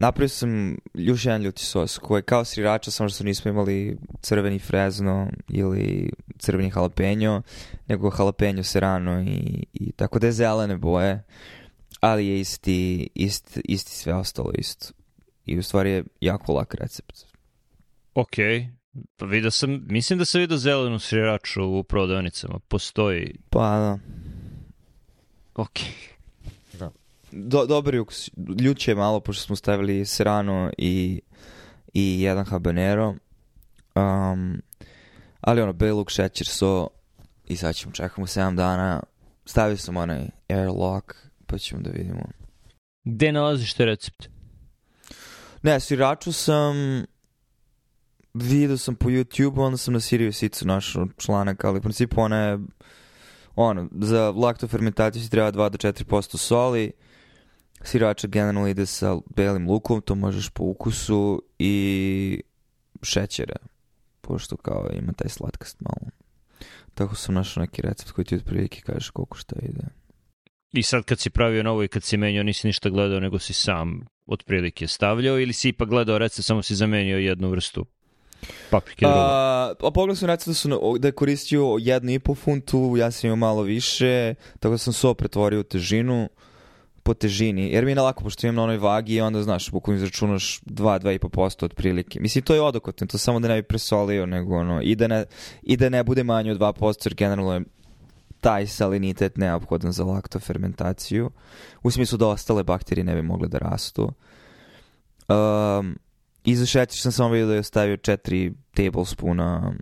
Napravio sam još jedan ljuti sos koji je kao srirača, samo što nismo imali crveni frezno ili crveni jalapenjo, nego jalapenjo serano i, i tako da je zelene boje, ali je isti, ist, isti sve ostalo isto. I u stvari je jako lak recept. Ok, pa vidio sam, mislim da sam vidio zelenu sriraču u prodavnicama, postoji. Pa da. Okej do, dobar ukus. Ljuče je malo, pošto smo stavili serano i, i jedan habanero. Um, ali ono, beluk, šećer, so i sad ćemo, čekamo 7 dana. Stavio sam onaj airlock, pa ćemo da vidimo. Gde nalaziš te recept? Ne, siraču sam vidio sam po YouTube, onda sam na Siriju Sicu našao članak, ali u principu ona je ono, za laktofermentaciju si treba 2 do 4% soli, Sirača generalno ide sa belim lukom, to možeš po ukusu i šećera, pošto kao ima taj slatkast malo. Tako sam našao neki recept koji ti od prilike kažeš koliko šta ide. I sad kad si pravio novo i kad si menjao nisi ništa gledao nego si sam od prilike stavljao ili si ipak gledao recept samo si zamenio jednu vrstu paprike A, a pogledao sam recept da, su, da je koristio jednu i po funtu, ja sam imao malo više, tako da sam so pretvorio u težinu po težini, jer mi je lako, pošto imam na onoj vagi i onda, znaš, bukvalno izračunaš 2-2,5% otprilike. Mislim, to je odokotno, to samo da ne bi presolio, nego ono, i da ne, i da ne bude manje od 2%, jer generalno je taj salinitet neophodan za laktofermentaciju, u smislu da ostale bakterije ne bi mogle da rastu. Um, I za šećer sam samo vidio da je ostavio 4 tablespoona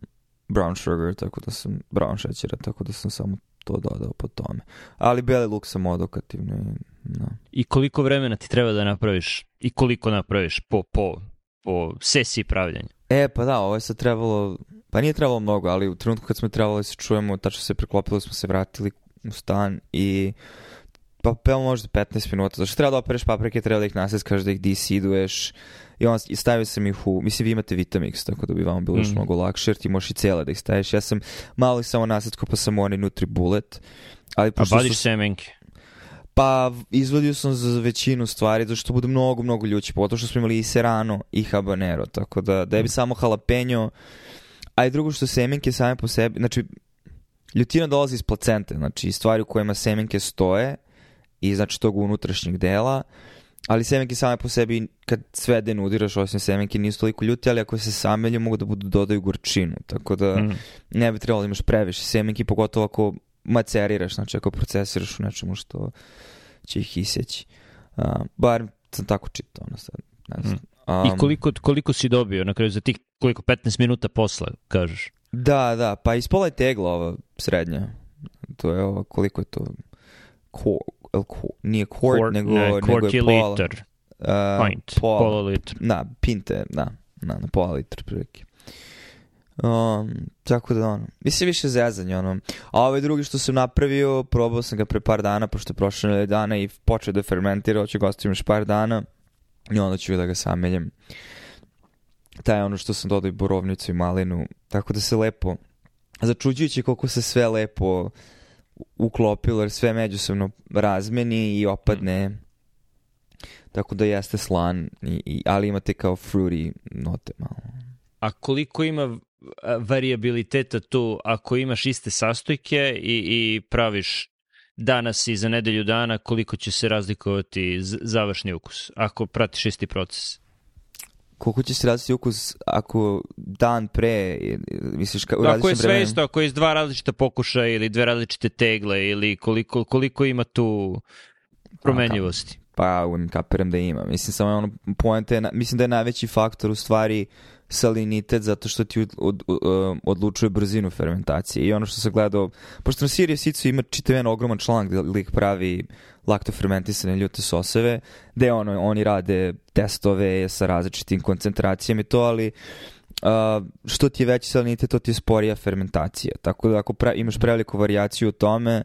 brown sugar, tako da sam, brown šećera, tako da sam samo to dodao po tome. Ali Beli Luk sam odokativno. No. I koliko vremena ti treba da napraviš i koliko napraviš po, po, po sesiji pravljenja? E, pa da, ovo je sad trebalo, pa nije trebalo mnogo, ali u trenutku kad smo trebalo da se čujemo, tačno se preklopilo, smo se vratili u stan i uh, pa, pa možda 15 minuta, zašto treba da opereš paprike, treba da ih naseskaš, da ih disiduješ i on stavio sam ih u, mislim vi imate Vitamix, tako da bi vam bilo mm. mnogo lakše, jer ti možeš i cele da ih staviš. Ja sam malo samo nasetko, pa sam onaj Nutribullet. Ali A vadiš su... semenke? Pa izvodio sam za većinu stvari, zato što bude mnogo, mnogo ljući, pogotovo što smo imali i serano i habanero, tako da, da je bi mm. samo jalapenjo, a i drugo što semenke same po sebi, znači, ljutina dolazi iz placente, znači stvari u kojima semenke stoje, i znači tog unutrašnjeg dela, ali semenke same po sebi kad sve denudiraš osim semenke nisu toliko ljute, ali ako se samelju mogu da budu dodaju gorčinu, tako da mm. ne bi trebalo da imaš previše semenke, pogotovo ako maceriraš, znači ako procesiraš u nečemu što će ih iseći. Uh, bar sam tako čitao, ono sad, ne znam. Um, I koliko, koliko si dobio na kraju za tih koliko, 15 minuta posla, kažeš? Da, da, pa ispola je tegla ova srednja. To je ova, koliko je to? Ko, nije quart, quart nego, ne, nego je pola. Liter. Uh, Pint, pola, pola litra. Da, pinte, da, da, na pola litra prilike. Um, tako da ono, mislim više zezanje ono. A ovaj drugi što sam napravio, probao sam ga pre par dana, pošto je prošlo dana i počeo da fermentira, hoće ga još par dana i onda ću da ga sameljem. Taj je ono što sam dodao i borovnicu i malinu, tako da se lepo, začuđujući koliko se sve lepo uh, uklopilo jer sve međusobno razmeni i opadne mm. tako da jeste slan i, i, ali imate kao fruity note malo a koliko ima variabiliteta tu ako imaš iste sastojke i, i praviš danas i za nedelju dana koliko će se razlikovati završni ukus ako pratiš isti proces koliko će se različiti ukus ako dan pre, misliš, ka, u da, Ako je sve isto, ako je iz dva različita pokušaja ili dve različite tegle ili koliko, koliko ima tu promenljivosti? Pa, kapiram da ima. Mislim, samo ono, poenta je, mislim da je najveći faktor u stvari uh, salinitet zato što ti od, od, od, e, odlučuje brzinu fermentacije. I ono što sam gledao, pošto na Sirije Sicu ima čitav jedan ogroman članak gde lik pravi laktofermentisane ljute soseve, gde ono, oni rade testove sa različitim koncentracijama i to, ali Uh, što ti je veći salinitet, to ti je sporija fermentacija. Tako da ako pre, imaš preveliku variaciju u tome,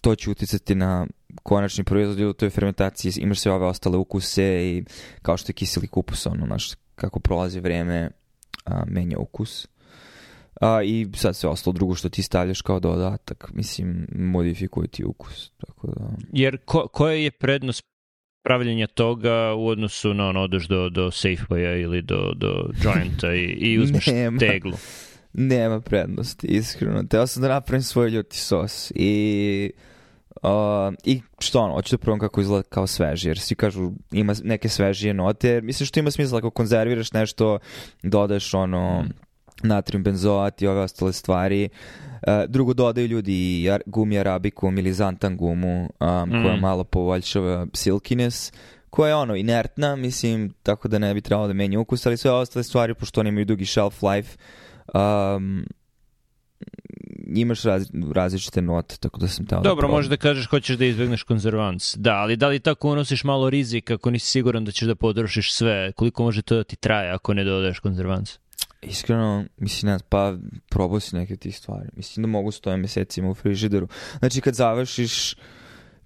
to će uticati na konačni proizvod u toj fermentaciji imaš sve ove ostale ukuse i kao što je kiseli kupus, ono, naš, kako prolazi vreme a, menja ukus. A, I sad sve ostalo drugo što ti stavljaš kao dodatak, mislim, modifikuje ti ukus. Tako da... Jer ko, koja je prednost pravljenja toga u odnosu na ono, odeš do, do Safeway-a ili do, do Gianta i, i uzmeš Nema. teglu? Nema prednosti, iskreno. Teo sam da napravim svoj ljuti sos i Uh, I što ono, hoću da probam kako izgleda kao sveži, jer svi kažu ima neke svežije note, jer mislim što ima smisla ako konzerviraš nešto, dodaš ono mm. natrium benzoat i ove ostale stvari. Uh, drugo dodaju ljudi i gumi arabikum ili zantan gumu um, mm. koja malo povoljšava silkiness koja je ono inertna, mislim, tako da ne bi trebalo da menja ukus, ali sve ostale stvari, pošto oni imaju dugi shelf life, um, imaš raz, različite note, tako da sam tamo... Da Dobro, da možeš da kažeš hoćeš da izbegneš konzervans. Da, ali da li tako unosiš malo rizika ako nisi siguran da ćeš da potrošiš sve? Koliko može to da ti traje ako ne dodaješ konzervans? Iskreno, mislim, ne, pa probao si neke tih stvari. Mislim da mogu stoje mesecima u frižideru. Znači, kad završiš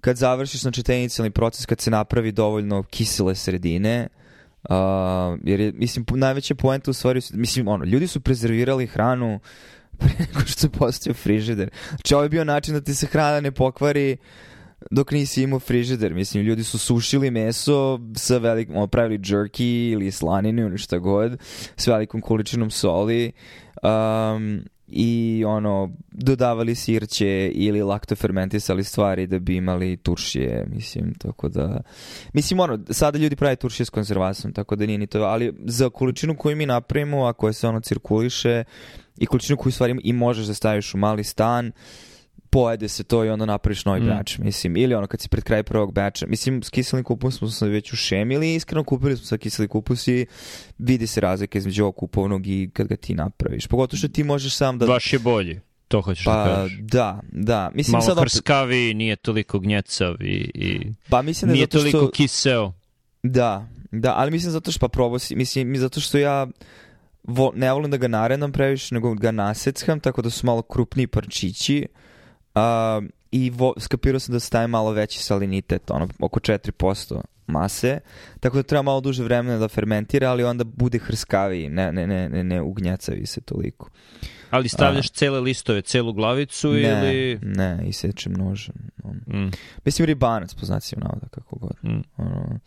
kad završiš znači, taj inicijalni proces, kad se napravi dovoljno kisele sredine, uh, jer je, mislim, najveće poente u stvari, mislim, ono, ljudi su prezervirali hranu pre nego što postao frižider. Znači ovo je bio način da ti se hrana ne pokvari dok nisi imao frižider. Mislim, ljudi su sušili meso sa velikom, pravili jerky ili slaninu ili šta god, s velikom količinom soli. Um, i ono dodavali sirće ili laktofermentisali stvari da bi imali turšije mislim tako da mislim ono sada ljudi prave turšije s konzervasom tako da nije ni to ali za količinu koju mi napravimo a koja se ono cirkuliše i količinu koju stvari i možeš da staviš u mali stan, pojede se to i onda napraviš novi mm. batch, mislim. Ili ono kad si pred kraj prvog batcha. Mislim, s kiselim kupus smo se već ušemili, iskreno kupili smo sa kiseli kupus i vidi se razlika između ovog kupovnog i kad ga ti napraviš. Pogotovo što ti možeš sam da... Baš je bolji. To hoćeš da pa, da kažeš. Da, da. Mislim, Malo sad hrskavi, opet... nije toliko gnjecav i, i... Pa, mislim da nije zato što... toliko kiseo. Da, da, ali mislim zato što pa probao si, mislim zato što ja vo, ne volim da ga naredam previše, nego ga naseckam, tako da su malo krupniji parčići. Uh, I vo, skapirao sam da stavim malo veći salinitet, ono, oko 4% mase, tako da treba malo duže vremena da fermentira, ali onda bude hrskaviji, ne, ne, ne, ne, ne ugnjacavi se toliko. Ali stavljaš A, cele listove, celu glavicu ne, ili... Ne, ne, isečem nožem. Mm. Mislim ribanac, po znacima navoda, kako god. Mm. Ono,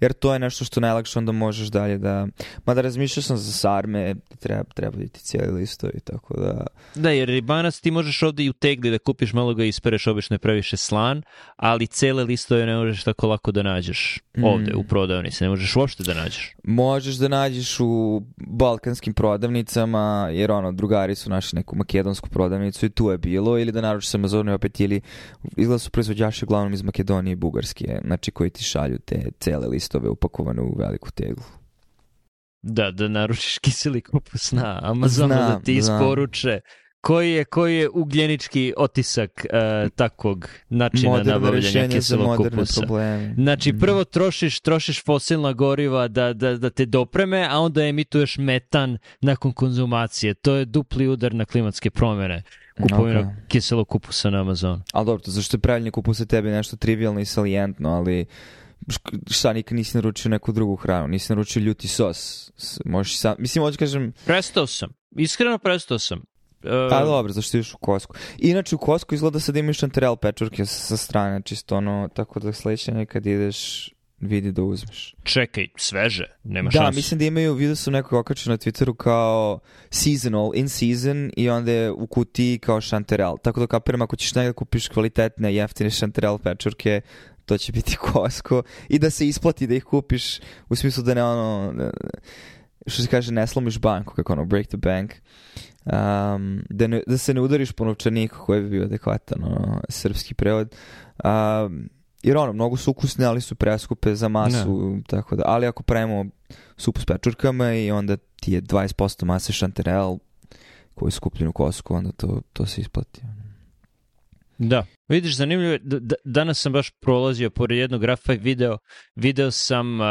jer to je nešto što najlakše onda možeš dalje da... Mada razmišljao sam za sarme, treba, treba ti cijeli listovi, tako da... Da, jer ribanac ti možeš ovde i u tegli da kupiš, malo ga i ispereš, obično je previše slan, ali cele listove ne možeš tako lako da nađeš mm. ovde mm. u prodavnici, ne možeš uopšte da nađeš. Možeš da nađeš u balkanskim prodavnicama, jer ono, drugari su našli neku makedonsku prodavnicu i tu je bilo, ili da naručiš sa Amazonu opet, ili izgleda su proizvođači uglavnom iz Makedonije i Bugarske, znači koji ti šalju te cele listove listove upakovane u veliku teglu. Da, da naručiš kiseli kupus na Amazonu znam, da ti isporuče znam. koji je, koji je ugljenički otisak uh, takvog načina Moderno nabavljanja kiselog kupusa. Probleme. Znači, mhm. prvo trošiš, trošiš fosilna goriva da, da, da te dopreme, a onda emituješ metan nakon konzumacije. To je dupli udar na klimatske promene kupovina okay. kiselog kupusa na Amazonu. Ali dobro, to zašto je pravljanje kupusa tebi nešto trivialno i salijentno, ali šta nikad nisi naručio neku drugu hranu, nisi naručio ljuti sos, možeš sam, mislim, hoću kažem... Prestao sam, iskreno prestao sam. Uh... A pa dobro, zašto ideš u kosku? Inače u kosku izgleda sad imaš šantarel pečurke sa strane, čisto ono, tako da sledeće kad ideš vidi da uzmeš. Čekaj, sveže, nema da, šanse. Da, mislim da imaju, vidio sam nekog okačio na Twitteru kao seasonal, in season i onda je u kutiji kao šanterel. Tako da kapiram ako ćeš negdje da kupiš kvalitetne, jeftine šanterel pečurke, to će biti kosko i da se isplati da ih kupiš u smislu da ne ono što se kaže ne slomiš banku kako ono break the bank um, da, ne, da se ne udariš po novčaniku koji bi bio adekvatan ono, srpski prevod um, jer ono, mnogo su ukusne, ali su preskupe za masu, ne. Da. tako da. Ali ako pravimo supu s pečurkama i onda ti je 20% mase šanterel koji je skupljen u kosku, onda to, to se isplati. Da. Vidiš, zanimljivo je, danas sam baš prolazio pored jednog grafa i video, video sam, uh,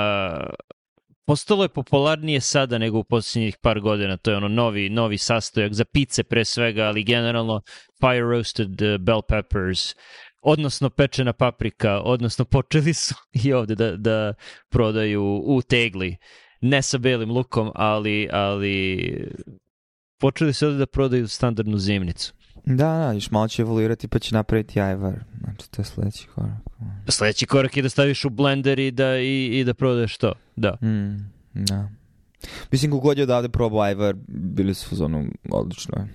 postalo je popularnije sada nego u posljednjih par godina, to je ono novi, novi sastojak za pice pre svega, ali generalno fire roasted uh, bell peppers, odnosno pečena paprika, odnosno počeli su i ovde da, da prodaju u tegli, ne sa belim lukom, ali, ali počeli su ovde da prodaju standardnu zimnicu. Da, da, još malo će evoluirati pa će napraviti ajvar. Znači, to je sledeći korak. Sledeći korak je da staviš u blender i da, i, i da prodaješ to. Da. Mm, da. Mislim, kogod je odavde probao ajvar, bili su zonu odlično.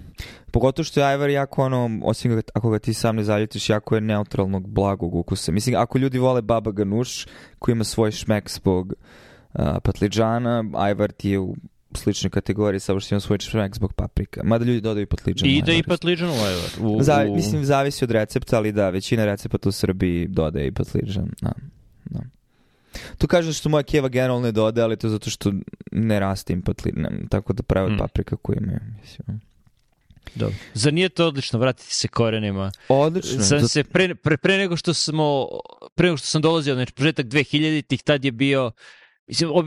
Pogotovo što je ajvar jako ono, osim ga, ako ga ti sam ne zaljutiš, jako je neutralnog, blagog ukusa. Mislim, ako ljudi vole baba ganuš, koji ima svoj šmek zbog uh, patliđana, ajvar ti je u slične kategorije, samo što imam svoj čvrnak zbog paprika. Mada ljudi dodaju i patliđan. I ide da i patliđan u ajvar. Zavi, mislim, zavisi od recepta, ali da, većina recepta u Srbiji dodaje i patliđan. Da, da. Tu kažu da što moja keva generalno ne dode, ali to je zato što ne raste im patliđan, tako da prave mm. paprika koju imaju. Mislim. Dobro. Zar nije to odlično vratiti se korenima? Odlično. Sam se pre, pre, pre nego što smo pre nego što sam dolazio, znači početak 2000-ih, tad je bio mislim ob,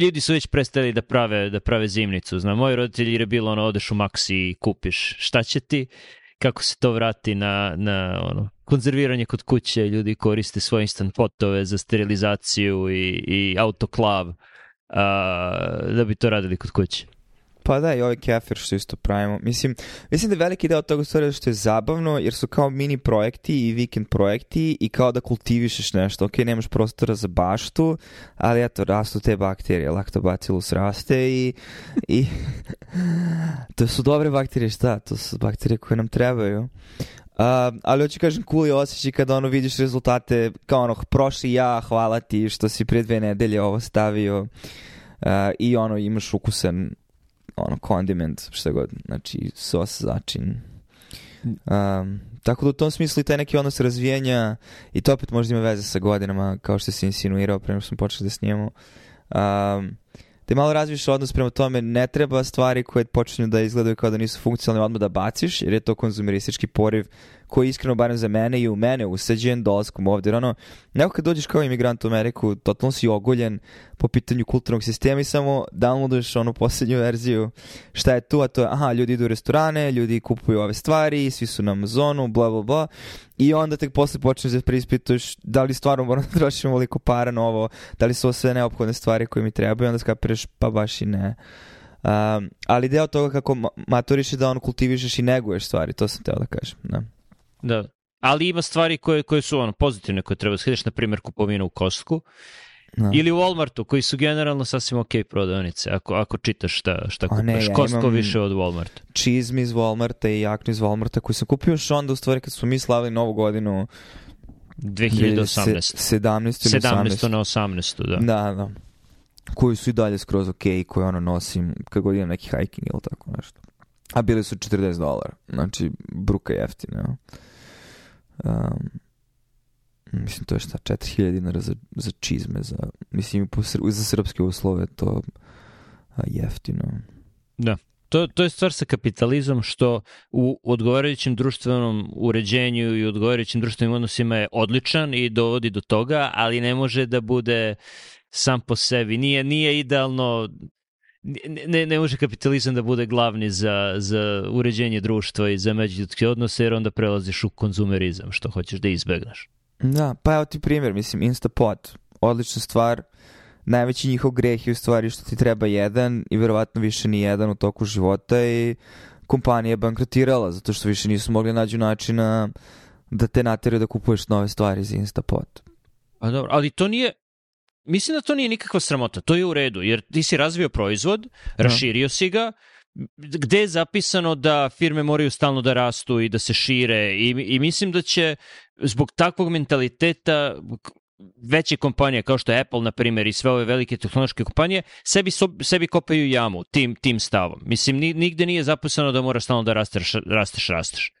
ljudi su već prestali da prave, da prave zimnicu. Znam, moji roditelji je bilo ono, odeš u Maxi i kupiš. Šta će ti? Kako se to vrati na, na ono, konzerviranje kod kuće, ljudi koriste svoje instant potove za sterilizaciju i, i autoklav a, da bi to radili kod kuće. Pa da, i ovaj kefir što isto pravimo. Mislim, mislim da je veliki deo toga stvari što je zabavno, jer su kao mini projekti i vikend projekti i kao da kultivišeš nešto. Ok, nemaš prostora za baštu, ali eto, rastu te bakterije. Lactobacillus raste i... i to su dobre bakterije, šta? To su bakterije koje nam trebaju. Uh, ali hoću kažem, cool je osjećaj kada ono vidiš rezultate, kao ono, prošli ja, hvala ti što si prije dve nedelje ovo stavio uh, i ono, imaš ukusan ono, condiment, šta god, znači sos, začin. Um, tako da u tom smislu i taj neki odnos razvijenja i to opet možda ima veze sa godinama, kao što si insinuirao prema što smo počeli da snijemo. Um, te da malo razviš odnos prema tome, ne treba stvari koje počinju da izgledaju kao da nisu funkcionalne odmah da baciš, jer je to konzumeristički poriv koji je iskreno barem za mene i u mene usađen dolazkom ovde. Ono, neko kad dođeš kao imigrant u Ameriku, totalno si ogoljen po pitanju kulturnog sistema i samo downloaduješ onu poslednju verziju šta je tu, a to je, aha, ljudi idu u restorane, ljudi kupuju ove stvari, svi su na Amazonu, bla, bla, bla. I onda tek posle počneš da preispituješ da li stvarno moram da trošim ovoliko para na ovo, da li su ovo sve neophodne stvari koje mi trebaju, onda skapiraš, pa baš i ne. Um, ali deo toga kako maturiš je da on kultivišeš i neguješ stvari, to sam teo da kažem. Da. Da. Ali ima stvari koje, koje su ono, pozitivne koje treba skidaš na primjer kupovina u Kostku. Da. Ili u Walmartu, koji su generalno sasvim ok prodavnice, ako, ako čitaš šta, šta kupaš. Ne, ja Costco više od Walmarta. Čizmi iz Walmarta i jaknu iz Walmarta koji sam kupio još onda u stvari kad smo mi slavili novu godinu 2018. 17. ili 17. 18. na 18. Da, da. da. Koji su i dalje skroz ok, koje ono nosim kad god idem neki hiking ili tako nešto. A bili su 40 dolara, znači bruka jeftina. Ja. Um, mislim, to je šta, 4000 dinara za, za čizme, za, mislim, po, za srpske uslove to a, jeftino. Da. To, to je stvar sa kapitalizmom što u odgovarajućem društvenom uređenju i odgovarajućim društvenim odnosima je odličan i dovodi do toga, ali ne može da bude sam po sebi. Nije, nije idealno ne, ne može kapitalizam da bude glavni za, za uređenje društva i za međuljudske odnose, jer onda prelaziš u konzumerizam, što hoćeš da izbegnaš. Da, pa evo ti primjer, mislim, Instapot, odlična stvar, najveći njihov greh je u stvari što ti treba jedan i verovatno više ni jedan u toku života i kompanija je bankrotirala zato što više nisu mogli nađu načina da te nateraju da kupuješ nove stvari iz Instapot. A dobro, ali to nije, mislim da to nije nikakva sramota, to je u redu, jer ti si razvio proizvod, da. raširio si ga, gde je zapisano da firme moraju stalno da rastu i da se šire i, i mislim da će zbog takvog mentaliteta veće kompanije kao što je Apple na primjer i sve ove velike tehnološke kompanije sebi, sebi kopaju jamu tim, tim stavom. Mislim, nigde nije zapisano da mora stalno da rasteš, rasteš, rasteš.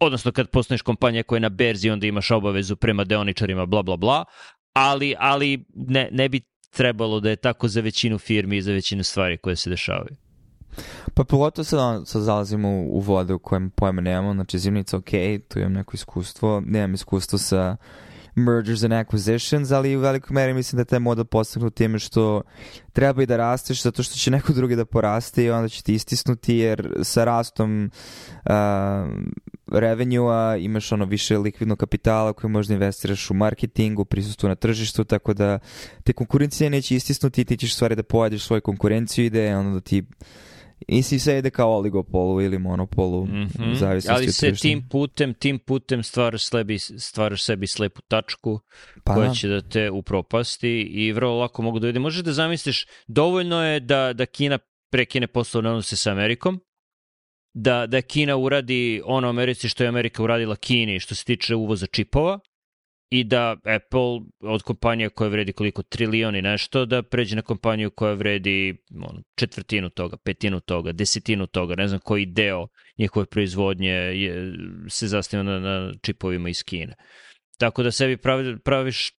Odnosno kad postaneš kompanija koja je na berzi onda imaš obavezu prema deoničarima bla bla bla, ali, ali ne, ne bi trebalo da je tako za većinu firmi i za većinu stvari koje se dešavaju. Pa pogotovo sad, sad zalazimo u, u vode u kojem pojma nemamo, znači zimnica ok, tu imam neko iskustvo, nemam iskustvo sa uh, mergers and acquisitions, ali u velikoj meri mislim da je taj model postignut time što treba i da rasteš zato što će neko drugi da poraste i onda će ti istisnuti jer sa rastom uh, revenue-a imaš ono više likvidnog kapitala koji možda investiraš u marketing, u prisustu na tržištu, tako da te konkurencija neće istisnuti i ti ćeš stvari da pojediš svoju konkurenciju i da je ono da ti i si se ide kao oligopolu ili monopolu, mm -hmm. zavisno Ali se tim putem, tim putem stvaraš sebi, stvaraš sebi slepu tačku pa, koja da. će da te upropasti i vrlo lako mogu dojede. Da Možeš da zamisliš, dovoljno je da, da Kina prekine poslovne odnose sa Amerikom, da, da Kina uradi ono Americi što je Amerika uradila Kini što se tiče uvoza čipova, i da Apple od kompanije koja vredi koliko trilion i nešto da pređe na kompaniju koja vredi ono, četvrtinu toga, petinu toga, desetinu toga, ne znam koji deo njihove proizvodnje je, se zasniva na, na čipovima iz Kine. Tako da sebi pravi, praviš,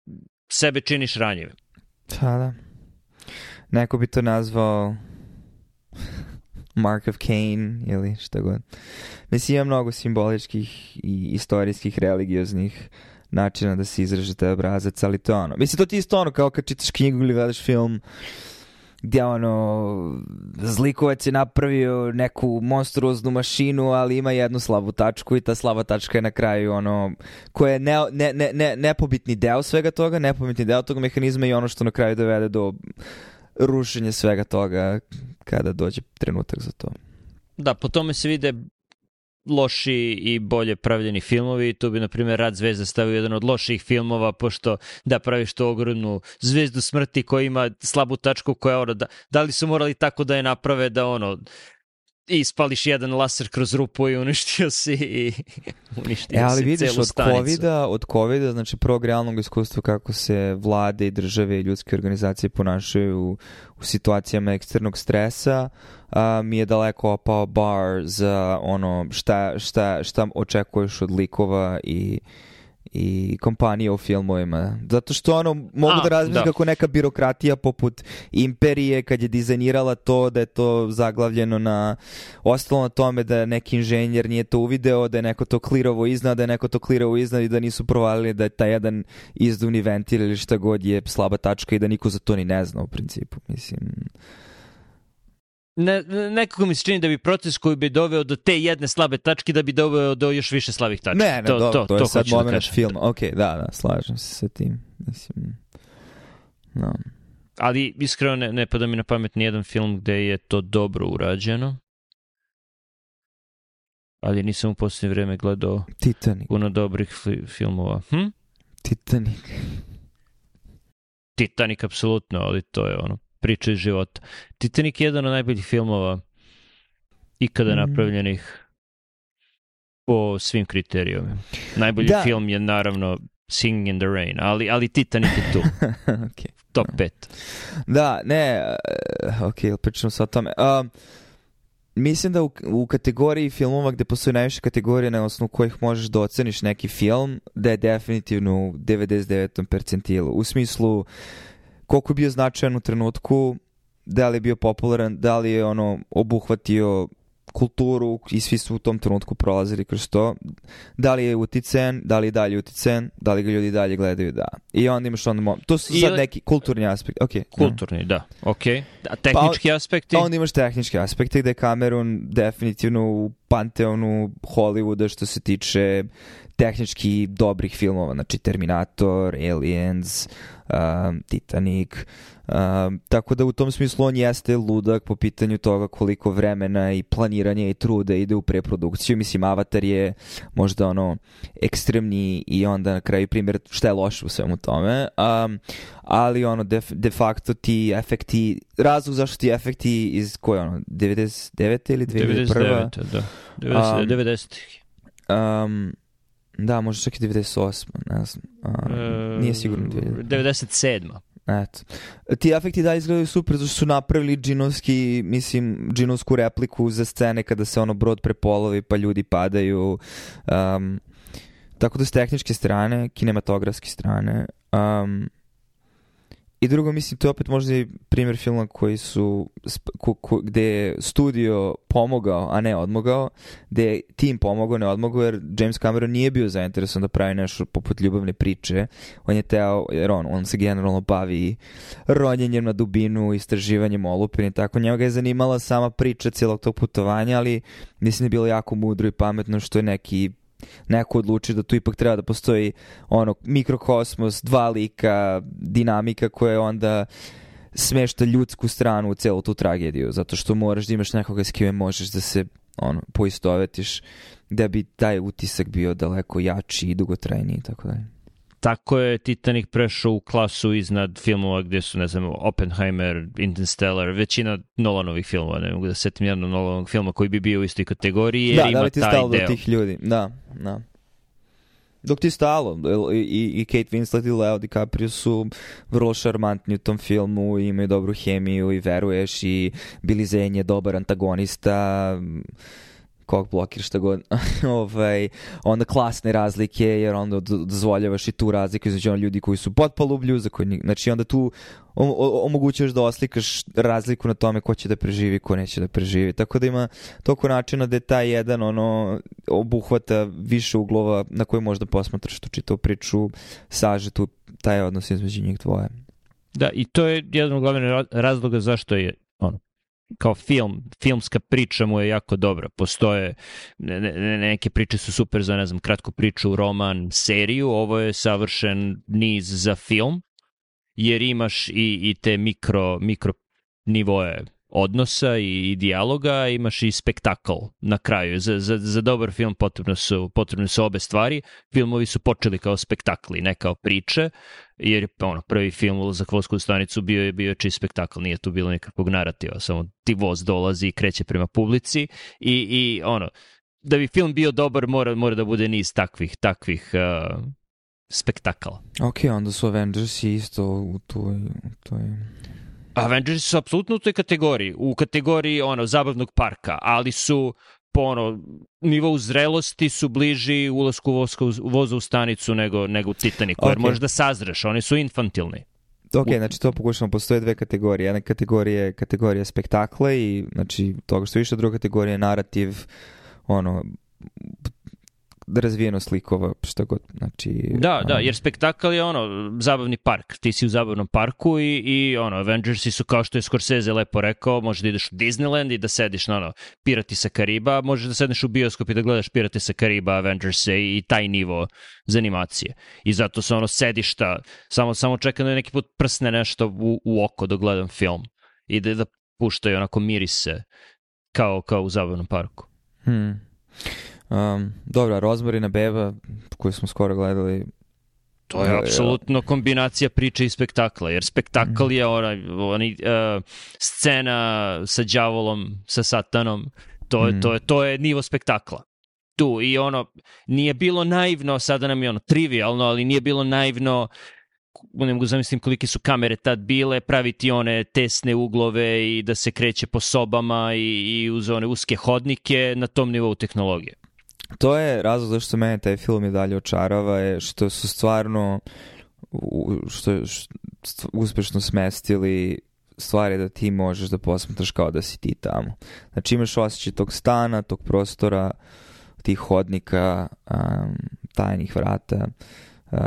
sebe činiš ranjivim. Pa da. Neko bi to nazvao Mark of Cain ili šta god. Mislim, ima mnogo simboličkih i istorijskih, religioznih načina da se izraže taj obrazac, ali to je ono. Mislim, to ti je isto ono kao kad čitaš knjigu ili gledaš film gdje ono zlikovac je napravio neku monstruoznu mašinu, ali ima jednu slabu tačku i ta slaba tačka je na kraju ono koja je ne, ne, ne, ne, nepobitni deo svega toga, nepobitni deo tog mehanizma i ono što na kraju dovede do rušenja svega toga kada dođe trenutak za to. Da, po tome se vide loši i bolje pravljeni filmovi. Tu bi, na primjer, Rad zvezda stavio jedan od loših filmova, pošto da praviš tu ogromnu zvezdu smrti koja ima slabu tačku koja, ono, da, da li su morali tako da je naprave da, ono, ispališ jedan laser kroz rupu i uništio si i uništio e, ali si vidiš, celu od stanicu. COVID-a, od COVID-a, znači prvog realnog iskustva kako se vlade i države i ljudske organizacije ponašaju u, u situacijama eksternog stresa, a, mi je daleko opao bar za ono šta, šta, šta očekuješ od likova i i kompanije u filmovima. Zato što ono, mogu A, da razmišljam da. kako neka birokratija poput Imperije kad je dizajnirala to da je to zaglavljeno na ostalo na tome da neki inženjer nije to uvideo, da je neko to klirovo iznad, da je neko to klirovo iznad i da nisu provalili da je taj jedan izduvni ventil ili šta god je slaba tačka i da niko za to ni ne zna u principu. Mislim, ne, nekako mi se čini da bi proces koji bi doveo do te jedne slabe tačke da bi doveo do još više slabih tački. Ne, ne, to, do, to, to, je to sad da moment da film. Ok, da, da, slažem se sa tim. Mislim, no. Ali iskreno ne, ne pada mi na pamet nijedan film gde je to dobro urađeno. Ali nisam u posljednje vreme gledao Titanic. puno dobrih fi filmova. Hm? Titanic. Titanic, apsolutno, ali to je ono priče iz života. Titanic je jedan od najboljih filmova ikada mm. napravljenih po svim kriterijumima. Najbolji da. film je naravno Singing in the Rain, ali, ali Titanic je tu. okay. Top 5. Da, ne, eh, ok, pričamo sa o tome. Um, mislim da u, u kategoriji filmova gde postoji najviše kategorije na osnovu kojih možeš da oceniš neki film, da je definitivno u 99. percentilu. U smislu koliko je bio značajan u trenutku, da li je bio popularan, da li je ono obuhvatio kulturu i svi su u tom trenutku prolazili kroz to. Da li je uticen, da li je dalje uticen, da li ga ljudi dalje gledaju, da. I onda imaš onda... Mom... To su sad neki kulturni aspekt. Okay. Da. Kulturni, da. okej. A da, pa, tehnički pa, aspekti? Onda imaš tehnički aspekti gde je Cameron definitivno u panteonu Hollywooda što se tiče tehnički dobrih filmova, znači Terminator, Aliens, um, Titanic, um, tako da u tom smislu on jeste ludak po pitanju toga koliko vremena i planiranja i truda ide u preprodukciju. Mislim, Avatar je možda ono ekstremni i onda na kraju primjer šta je loše u svemu tome, um, ali ono de, de facto ti efekti, razlog zašto ti efekti iz koje ono, 99. ili 2001. 99. da, 90. Um, 90. um Da, možda čak i 98. Ne znam. A, e, nije sigurno 97. Eto. Ti efekti da izgledaju super, zato što su napravili džinovski, mislim, džinovsku repliku za scene kada se ono brod prepolovi pa ljudi padaju. Um, tako da s tehničke strane, kinematografske strane, um, I drugo, mislim, to je opet možda i primjer filma koji su, ko, ko, gde je studio pomogao, a ne odmogao, gde je tim pomogao, ne odmogao, jer James Cameron nije bio zainteresovan da pravi nešto poput ljubavne priče. On je teo, jer on, on se generalno bavi ronjenjem na dubinu, istraživanjem olupine i tako. Njega je zanimala sama priča cijelog tog putovanja, ali mislim da je bilo jako mudro i pametno što je neki neko odluči da tu ipak treba da postoji ono mikrokosmos, dva lika, dinamika koja je onda smešta ljudsku stranu u celu tu tragediju, zato što moraš da imaš nekoga s kime možeš da se ono, poistovetiš da bi taj utisak bio daleko jači i dugotrajniji i tako dalje. Tako je Titanic prešao u klasu iznad filmova gdje su, ne znam, Oppenheimer, Interstellar, većina Nolanovih filmova, ne mogu da setim jedno Nolanovog filma koji bi bio u istoj kategoriji jer da, ima da li ti taj stalo deo. do tih ljudi, da, da. Dok ti stalo, i, i Kate Winslet i Leo DiCaprio su vrlo šarmantni u tom filmu, imaju dobru hemiju i veruješ i Billy Zane je dobar antagonista, kog blokiraš šta god, ovaj, onda klasne razlike, jer onda dozvoljavaš i tu razliku između ono ljudi koji su potpolublju, za koji, znači onda tu omogućuješ da oslikaš razliku na tome ko će da preživi, ko neće da preživi. Tako da ima toliko načina da je taj jedan ono, obuhvata više uglova na koji možda posmatraš tu čitavu priču, saže tu taj odnos između njih dvoje. Da, i to je jedan od glavnih razloga zašto je ono, kao film, filmska priča mu je jako dobra. Postoje, ne, ne, neke priče su super za, ne znam, kratku priču, roman, seriju, ovo je savršen niz za film, jer imaš i, i te mikro, mikro nivoje odnosa i, i dijaloga, imaš i spektakl na kraju. Za, za, za dobar film potrebno su, potrebne su obe stvari. Filmovi su počeli kao spektakli, ne kao priče, jer pa ono, prvi film za kvosku stanicu bio je bio čiji spektakl, nije tu bilo nikakvog narativa, samo ti voz dolazi i kreće prema publici i, i ono, da bi film bio dobar mora, mora da bude niz takvih, takvih uh, spektakala. Ok, onda su Avengersi isto u toj, u toj Avengers su apsolutno u toj kategoriji, u kategoriji ono zabavnog parka, ali su po ono, nivou zrelosti su bliži ulasku u voza u stanicu nego, nego u Titaniku, okay. jer možeš da sazreš, oni su infantilni. Ok, znači to pokušamo, postoje dve kategorije. Jedna kategorija je kategorija spektakla i znači toga što više, druga kategorija je narativ, ono, razvijenost likova, šta god, znači... Da, da, jer spektakl je ono, zabavni park, ti si u zabavnom parku i, i ono, Avengersi su kao što je Scorsese lepo rekao, možeš da ideš u Disneyland i da sediš na ono, Pirati sa Kariba, možeš da sedneš u bioskop i da gledaš Pirate sa Kariba, Avengers i taj nivo za animacije. I zato se ono sedišta, samo, samo čekam da neki put prsne nešto u, u oko da gledam film i da, da puštaju onako mirise kao, kao u zabavnom parku. Hmm. Um, dobra, Rozmarina Beba, koju smo skoro gledali, To je e, apsolutno kombinacija priče i spektakla, jer spektakl mhm. je ona, ona uh, e, scena sa đavolom, sa satanom, to je, mm. to, je, to je nivo spektakla. Tu i ono, nije bilo naivno, sada nam je ono trivialno, ali nije bilo naivno, ne mogu da zamislim kolike su kamere tad bile, praviti one tesne uglove i da se kreće po sobama i, i uz one uske hodnike na tom nivou tehnologije to je razlog zašto mene taj film i dalje očarava je što su stvarno što, što uspešno smestili stvari da ti možeš da posmatraš kao da si ti tamo. Znači imaš osjećaj tog stana, tog prostora, tih hodnika, um, tajnih vrata um,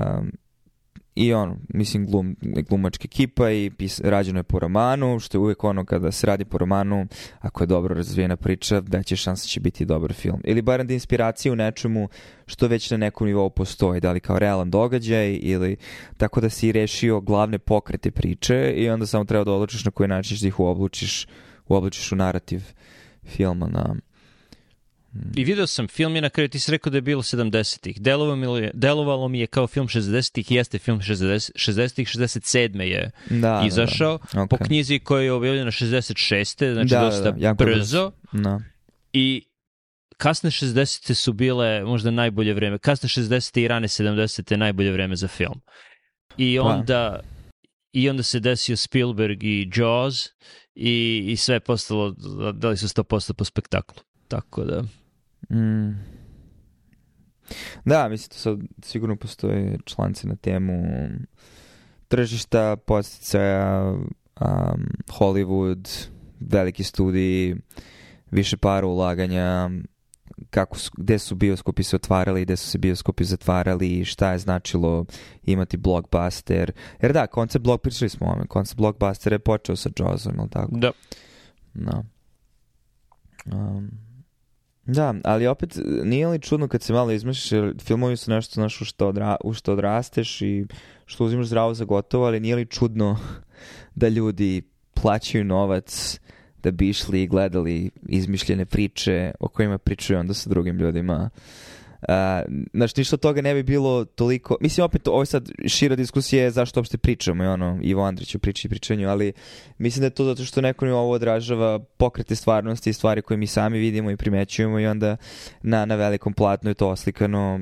I on, mislim, glum, glumačka ekipa i pis, rađeno je po romanu, što je uvijek ono kada se radi po romanu, ako je dobro razvijena priča, da će šansa će biti dobar film. Ili barem da inspiracija u nečemu što već na nekom nivou postoji, da li kao realan događaj ili tako da si rešio glavne pokrete priče i onda samo treba da odlučiš na koji način ćeš da ih uoblučiš, uoblučiš u narativ filma na I video sam film i na kraju ti si rekao da je bilo 70-ih. Delovalo, delovalo mi je kao film 60-ih, jeste film 60-ih, 60 67. je da, izašao, da, da. Okay. po knjizi koja je objavljena 66. Znači da, da, dosta da, brzo. Da. I kasne 60. su bile možda najbolje vreme. Kasne 60. i rane 70. najbolje vreme za film. I pa. onda... Pa. I onda se desio Spielberg i Jaws i, i sve postalo, da, da li su 100% po spektaklu. Tako da... Mm. Da, mislim, da sad sigurno postoje članci na temu tržišta, posticaja, um, Hollywood, veliki studiji, više para ulaganja, kako su, gde su bioskopi se otvarali, gde su se bioskopi zatvarali, šta je značilo imati blockbuster. Jer da, koncept blog, pričali smo o koncept blockbuster je počeo sa Jawsom, ili tako? Da. No. Da. Um, Da, ali opet e, nije li čudno kad se malo izmešiš, jer filmovi su nešto znaš, u, što odra, u što odrasteš i što uzimaš zdravo za gotovo, ali nije li čudno da ljudi plaćaju novac da bi išli i gledali izmišljene priče o kojima pričaju onda sa drugim ljudima znači, ništa toga ne bi bilo toliko... Mislim, opet, ovo je sad šira diskusija zašto uopšte pričamo i ono, Ivo Andrić o priči i pričanju, ali mislim da je to zato što neko mi ovo odražava pokrete stvarnosti i stvari koje mi sami vidimo i primećujemo i onda na, na velikom platnu je to oslikano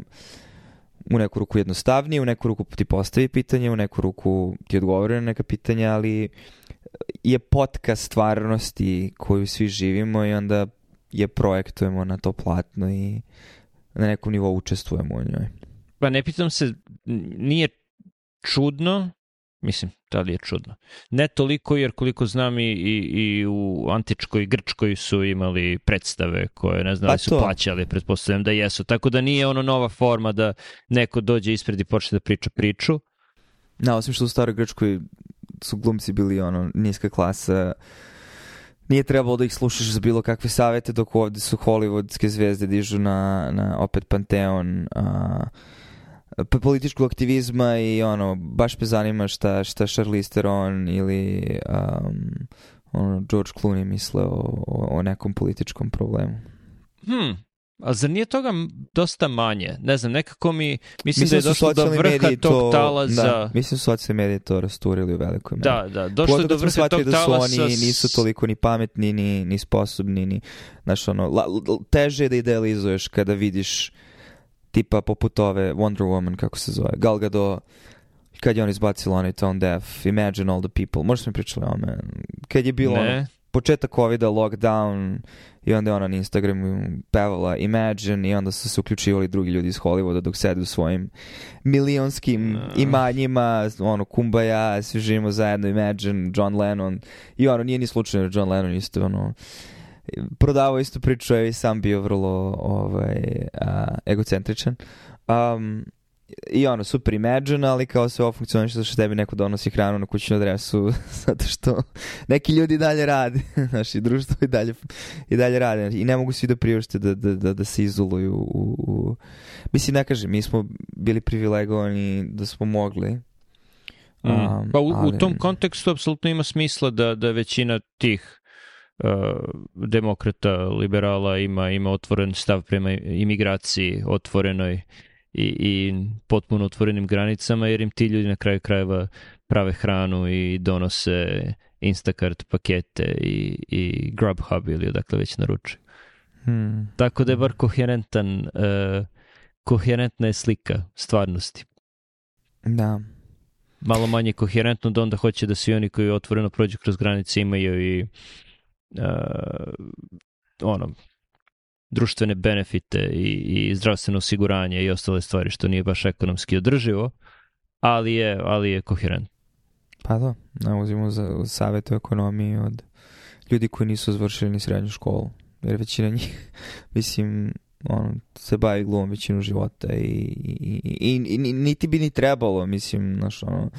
u neku ruku jednostavnije, u neku ruku ti postavi pitanje, u neku ruku ti odgovore na neka pitanja, ali je potka stvarnosti koju svi živimo i onda je projektujemo na to platno i na nekom nivou učestvujemo u njoj. Pa ne pitam se, nije čudno, mislim, da li je čudno. Ne toliko, jer koliko znam i, i, i u antičkoj Grčkoj su imali predstave koje, ne znam, pa da su to. plaćali, pretpostavljam da jesu. Tako da nije ono nova forma da neko dođe ispred i počne da priča priču. Na, da, osim što u staroj Grčkoj su glumci bili ono niska klasa, uh, nije trebalo da ih slušaš za bilo kakve savete, dok ovde su hollywoodske zvezde dižu na, na opet Panteon a, političkog aktivizma i ono, baš me zanima šta, šta Charlize Theron ili um, ono, George Clooney misle o, o, o nekom političkom problemu. Hmm, A zar nije toga dosta manje? Ne znam, nekako mi... Mislim, mislim da je da došlo do vrha tog to, talaza... Da, mislim da su socijalni mediji to rasturili u velikoj meri. Da, da, došlo Pogotovo do da vrha tog da su oni nisu toliko ni pametni, ni, ni sposobni, ni... Znaš, ono, la, teže je da idealizuješ kada vidiš tipa poput ove Wonder Woman, kako se zove, Gal Gadot, kad je on izbacila onaj Tone Deaf, Imagine All the People, možda smo pričali o ome, kad je bilo ne. ono, početak covid lockdown i onda je ona na Instagramu pevala Imagine i onda su se uključivali drugi ljudi iz Hollywooda dok sede u svojim milionskim no. Da. imanjima, ono Kumbaya, svi živimo zajedno, Imagine, John Lennon i ono nije ni slučajno da John Lennon isto ono prodavao istu priču, je i sam bio vrlo ovaj, a, egocentričan. Um, i ono, super Imagine, ali kao sve ovo funkcioniše zato što tebi neko donosi hranu na kućnu adresu, zato što neki ljudi dalje rade, znaš, i društvo i dalje, i dalje rade, i ne mogu svi da priušte da, da, da, da se izoluju u, u... Mislim, ne kažem, mi smo bili privilegovani da smo mogli, mm. Um, pa u, ali... u tom kontekstu apsolutno ima smisla da, da većina tih uh, demokrata, liberala ima, ima otvoren stav prema imigraciji, otvorenoj uh, i, i potpuno otvorenim granicama jer im ti ljudi na kraju krajeva prave hranu i donose Instacart pakete i, i Grubhub ili odakle već naruče. Hmm. Tako da je bar koherentan, uh, koherentna je slika stvarnosti. Da. Malo manje koherentno da onda hoće da svi oni koji otvoreno prođu kroz granice imaju i uh, ono, društvene benefite i, i zdravstveno osiguranje i ostale stvari što nije baš ekonomski održivo, ali je, ali je koherent. Pa da, uzimamo za savjet u ekonomiji od ljudi koji nisu završili ni srednju školu, jer većina njih, mislim, on se bavi glumom većinu života i, i, i, i, niti bi ni trebalo, mislim, znaš, ono,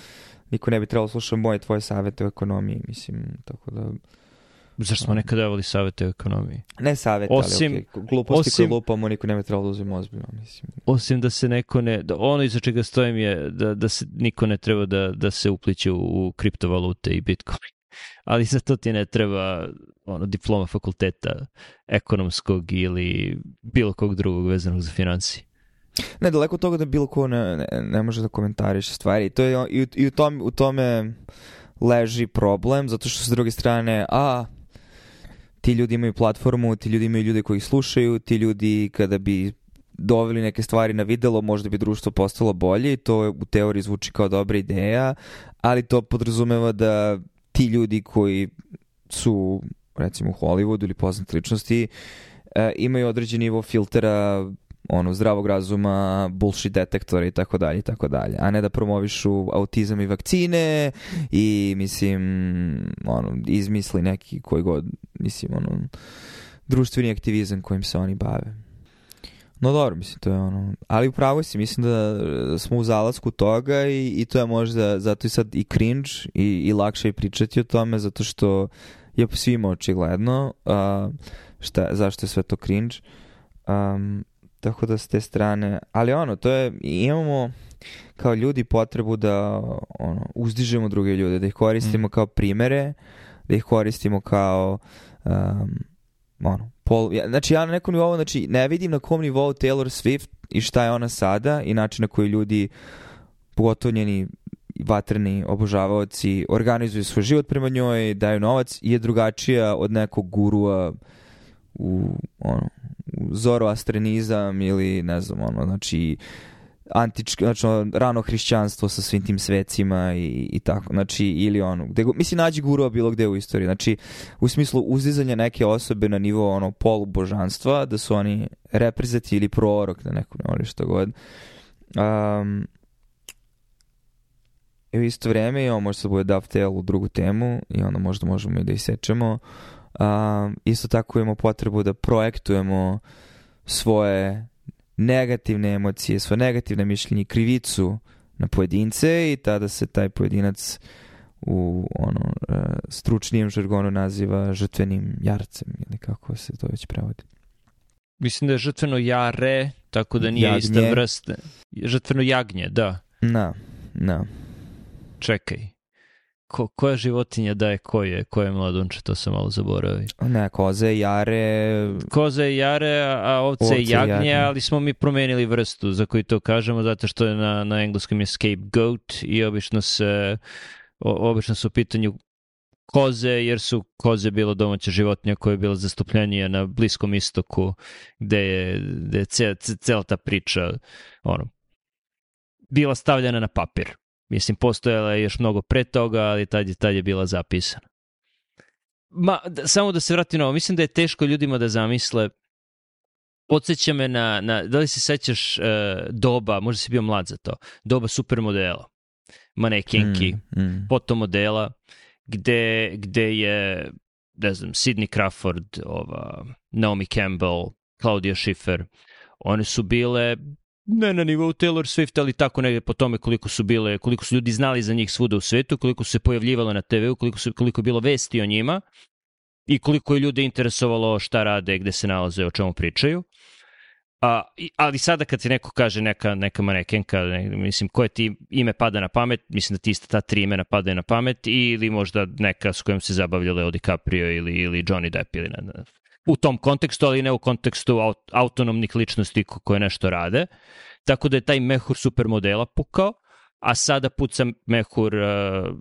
niko ne bi trebalo slušati moje tvoje savete u ekonomiji, mislim, tako da Zar smo nekad davali savete o ekonomiji? Ne savete, osim, ali okay. gluposti osim, koje lupamo, niko ne treba da uzim ozbiljno, mislim. Osim da se neko ne, da ono iza čega stojim je da, da se niko ne treba da, da se upliče u, u kriptovalute i bitcoin. Ali za to ti ne treba ono, diploma fakulteta ekonomskog ili bilo kog drugog vezanog za financije. Ne, daleko od toga da bilo ko ne, ne, ne može da komentariše stvari. To je, i, u, i u, tom, u tome leži problem, zato što s druge strane, a, ti ljudi imaju platformu, ti ljudi imaju ljude koji slušaju, ti ljudi kada bi doveli neke stvari na videlo, možda bi društvo postalo bolje i to u teoriji zvuči kao dobra ideja, ali to podrazumeva da ti ljudi koji su recimo u Hollywoodu ili poznate ličnosti e, imaju određen nivo filtera ono, zdravog razuma, bullshit detektore i tako dalje i tako dalje. A ne da promovišu autizam i vakcine i mislim, ono, izmisli neki koji god, mislim, ono, društveni aktivizam kojim se oni bave. No dobro, mislim, to je ono... Ali upravo si, mislim da smo u zalasku toga i, i to je možda, zato i sad i cringe i, i lakše je pričati o tome, zato što je po svima očigledno uh, šta, zašto je sve to cringe. Um, Tako da s te strane, ali ono, to je, imamo kao ljudi potrebu da ono, uzdižemo druge ljude, da ih koristimo mm. kao primere, da ih koristimo kao um, ono, pol, ja, znači ja na nekom nivou, znači ne vidim na kom nivou Taylor Swift i šta je ona sada i način na koji ljudi pogotovo vatreni obožavaoci organizuju svoj život prema njoj, daju novac je drugačija od nekog gurua u ono, u zoroastrenizam ili ne znam ono, znači antičko, znači rano hrišćanstvo sa svim tim svecima i, i tako, znači ili ono, gde, mislim nađi gurua bilo gde u istoriji, znači u smislu uzdizanja neke osobe na nivo ono polubožanstva, da su oni reprezati ili prorok da neku, ne što god. Um, i u isto vrijeme imamo možda se bude dovtail u drugu temu i onda možda možemo i da isečemo. Um, isto tako imamo potrebu da projektujemo svoje negativne emocije, svoje negativne mišljenje, krivicu na pojedince i tada se taj pojedinac u ono e, stručnijem žargonu naziva žrtvenim jarcem ili kako se to već prevodi. Mislim da je žrtveno jare, tako da nije jagnje. ista vrsta. Žrtveno jagnje, da. Na, na. Čekaj, ko, koja životinja daje koje, koje mladunče, to sam malo zaboravio. Ne, koze jare... Koze jare, a ovce, ovce jagnje, jagnje, ali smo mi promenili vrstu za koju to kažemo, zato što je na, na engleskom je scapegoat i obično se o, obično su u pitanju koze, jer su koze bilo domaća životinja koja je bila zastupljenija na Bliskom istoku, gde je, gde je cela ta priča ono, bila stavljena na papir. Mislim, postojala je još mnogo pre toga, ali tad je, tad je bila zapisana. Ma, da, samo da se vratim na ovo. Mislim da je teško ljudima da zamisle. Podseća me na, na da li se sećaš uh, doba, možda si bio mlad za to, doba supermodela, manekenki, mm, mm. fotomodela, gde, gde je, ne znam, Sidney Crawford, ova, Naomi Campbell, Claudia Schiffer, one su bile ne na nivou Taylor Swift, ali tako negde po tome koliko su bile, koliko su ljudi znali za njih svuda u svetu, koliko su se pojavljivalo na TV-u, koliko, su, koliko je bilo vesti o njima i koliko je ljude interesovalo šta rade, gde se nalaze, o čemu pričaju. A, ali sada kad ti neko kaže neka, neka manekenka, ne, mislim, koje ti ime pada na pamet, mislim da ti ista ta tri imena padaju na pamet, ili možda neka s kojom se zabavljale o DiCaprio ili, ili Johnny Depp ili ne, ne, u tom kontekstu, ali ne u kontekstu aut autonomnih ličnosti koje nešto rade. Tako da je taj mehur supermodela pukao, a sada puca mehur uh,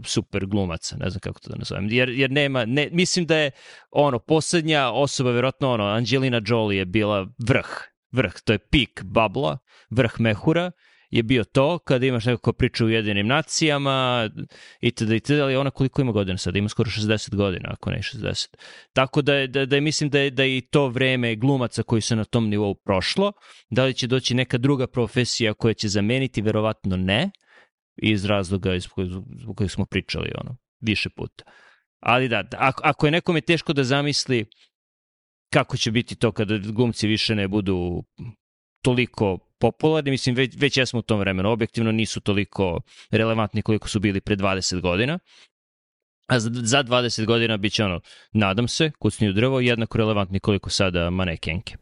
super glumaca, ne znam kako to da nazovem. Jer, jer nema, ne, mislim da je ono, poslednja osoba, verovatno ono, Angelina Jolie je bila vrh, vrh, to je pik babla, vrh mehura je bio to, kada imaš neko ko priča u jedinim nacijama, itd., itd., ali ona koliko ima godina sada? Ima skoro 60 godina, ako ne 60. Tako da, da, da mislim da je, da je i to vreme glumaca koji su na tom nivou prošlo. Da li će doći neka druga profesija koja će zameniti? Verovatno ne, iz razloga iz zbog kojeg smo pričali ono, više puta. Ali da, da ako, ako je nekom je teško da zamisli kako će biti to kada glumci više ne budu toliko popularni, mislim već, već jesmo u tom vremenu, objektivno nisu toliko relevantni koliko su bili pre 20 godina, a za, za 20 godina bit će ono, nadam se, kucni u drvo, jednako relevantni koliko sada manekenke.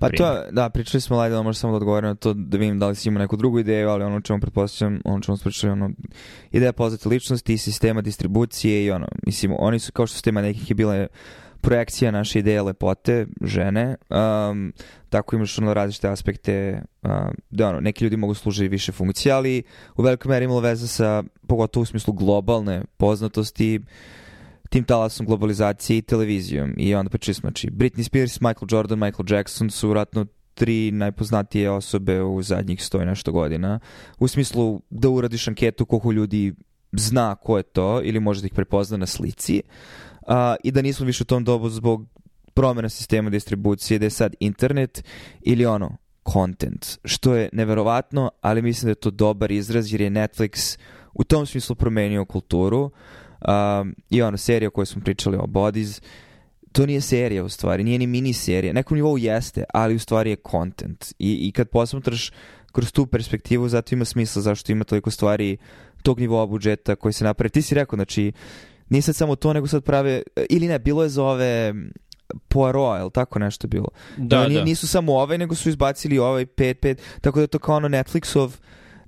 Pa to, da, pričali smo, Lajda, da možda samo da odgovorim na to, da vidim da li si imao neku drugu ideju, ali ono čemu pretpostavljam, ono čemu smo pričali, ono, ideja poznate ličnosti i sistema distribucije i ono, mislim, oni su, kao što sistema nekih je bile, projekcija naše ideje lepote, žene, um, tako imaš ono različite aspekte, um, da ono, neki ljudi mogu služiti više funkcija, ali u velikoj meri imalo veze sa, pogotovo u smislu globalne poznatosti, tim talasom globalizacije i televizijom. I onda pričali smo, znači, Britney Spears, Michael Jordan, Michael Jackson su vratno tri najpoznatije osobe u zadnjih sto i nešto godina. U smislu da uradiš anketu koliko ljudi zna ko je to ili može da ih prepozna na slici. Uh, a, i da nismo više u tom dobu zbog promjena sistema distribucije, da je sad internet ili ono, content, što je neverovatno, ali mislim da je to dobar izraz jer je Netflix u tom smislu promenio kulturu um, i ono, serija o kojoj smo pričali o Bodies, to nije serija u stvari, nije ni mini serija, na nekom nivou jeste, ali u stvari je content i, i kad posmatraš kroz tu perspektivu, zato ima smisla zašto ima toliko stvari tog nivoa budžeta koji se napravi. Ti si rekao, znači, Nije sad samo to, nego sad prave... Ili ne, bilo je za ove... Poirot, je tako nešto bilo? Da, da. Oni da. nisu samo ovaj, nego su izbacili ovaj 5-5, tako da je to kao ono Netflixov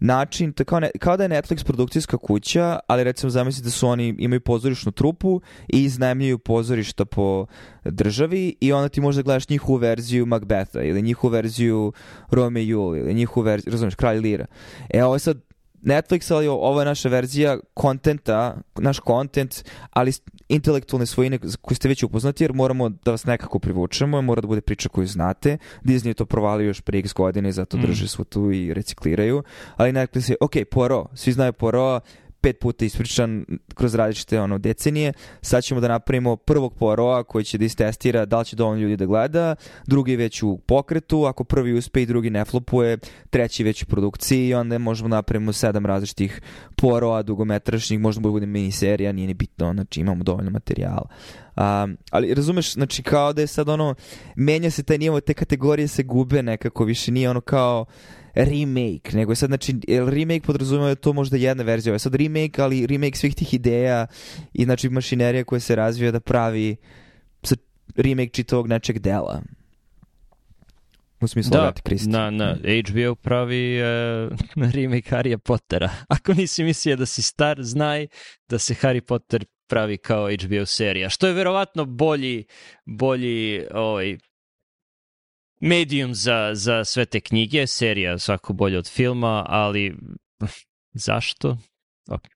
način, to kao, ne, kao da je Netflix produkcijska kuća, ali recimo zamislite da su oni imaju pozorišnu trupu i iznajemljuju pozorišta po državi i onda ti možda gledaš njihovu verziju Macbetha ili njihovu verziju Rome i Julie ili njihovu verziju, razumiješ, Kralj Lira. E ovo je sad Netflix, ali ovo je naša verzija kontenta, naš kontent, ali intelektualne svojine koje ste već upoznati, jer moramo da vas nekako privučemo, mora da bude priča koju znate. Disney je to provalio još pre x godine, zato mm. drže svu tu i recikliraju. Ali Netflix je, ok, poro, svi znaju poro, pet puta ispričan kroz različite ono, decenije. Sad ćemo da napravimo prvog poroa koji će da istestira da li će dovoljno ljudi da gleda, drugi već u pokretu, ako prvi uspe i drugi ne flopuje, treći već u produkciji i onda možemo da napravimo sedam različitih poroa dugometrašnjih, možda bude miniserija, nije ni bitno, znači imamo dovoljno materijala. Um, ali razumeš, znači kao da je sad ono, menja se taj nivo, te kategorije se gube nekako, više nije ono kao remake, nego je sad, znači, remake podrazumeva da to možda jedna verzija, ovo je sad remake, ali remake svih tih ideja i, znači, mašinerija koja se razvija da pravi remake čitog nečeg dela. U smislu da, Agate Christie. Da, na, mm. HBO pravi uh, remake Harry Pottera. Ako nisi mislio da si star, znaj da se Harry Potter pravi kao HBO serija, što je verovatno bolji, bolji ovaj, medijum za, za sve te knjige, serija svako bolje od filma, ali zašto? Okay.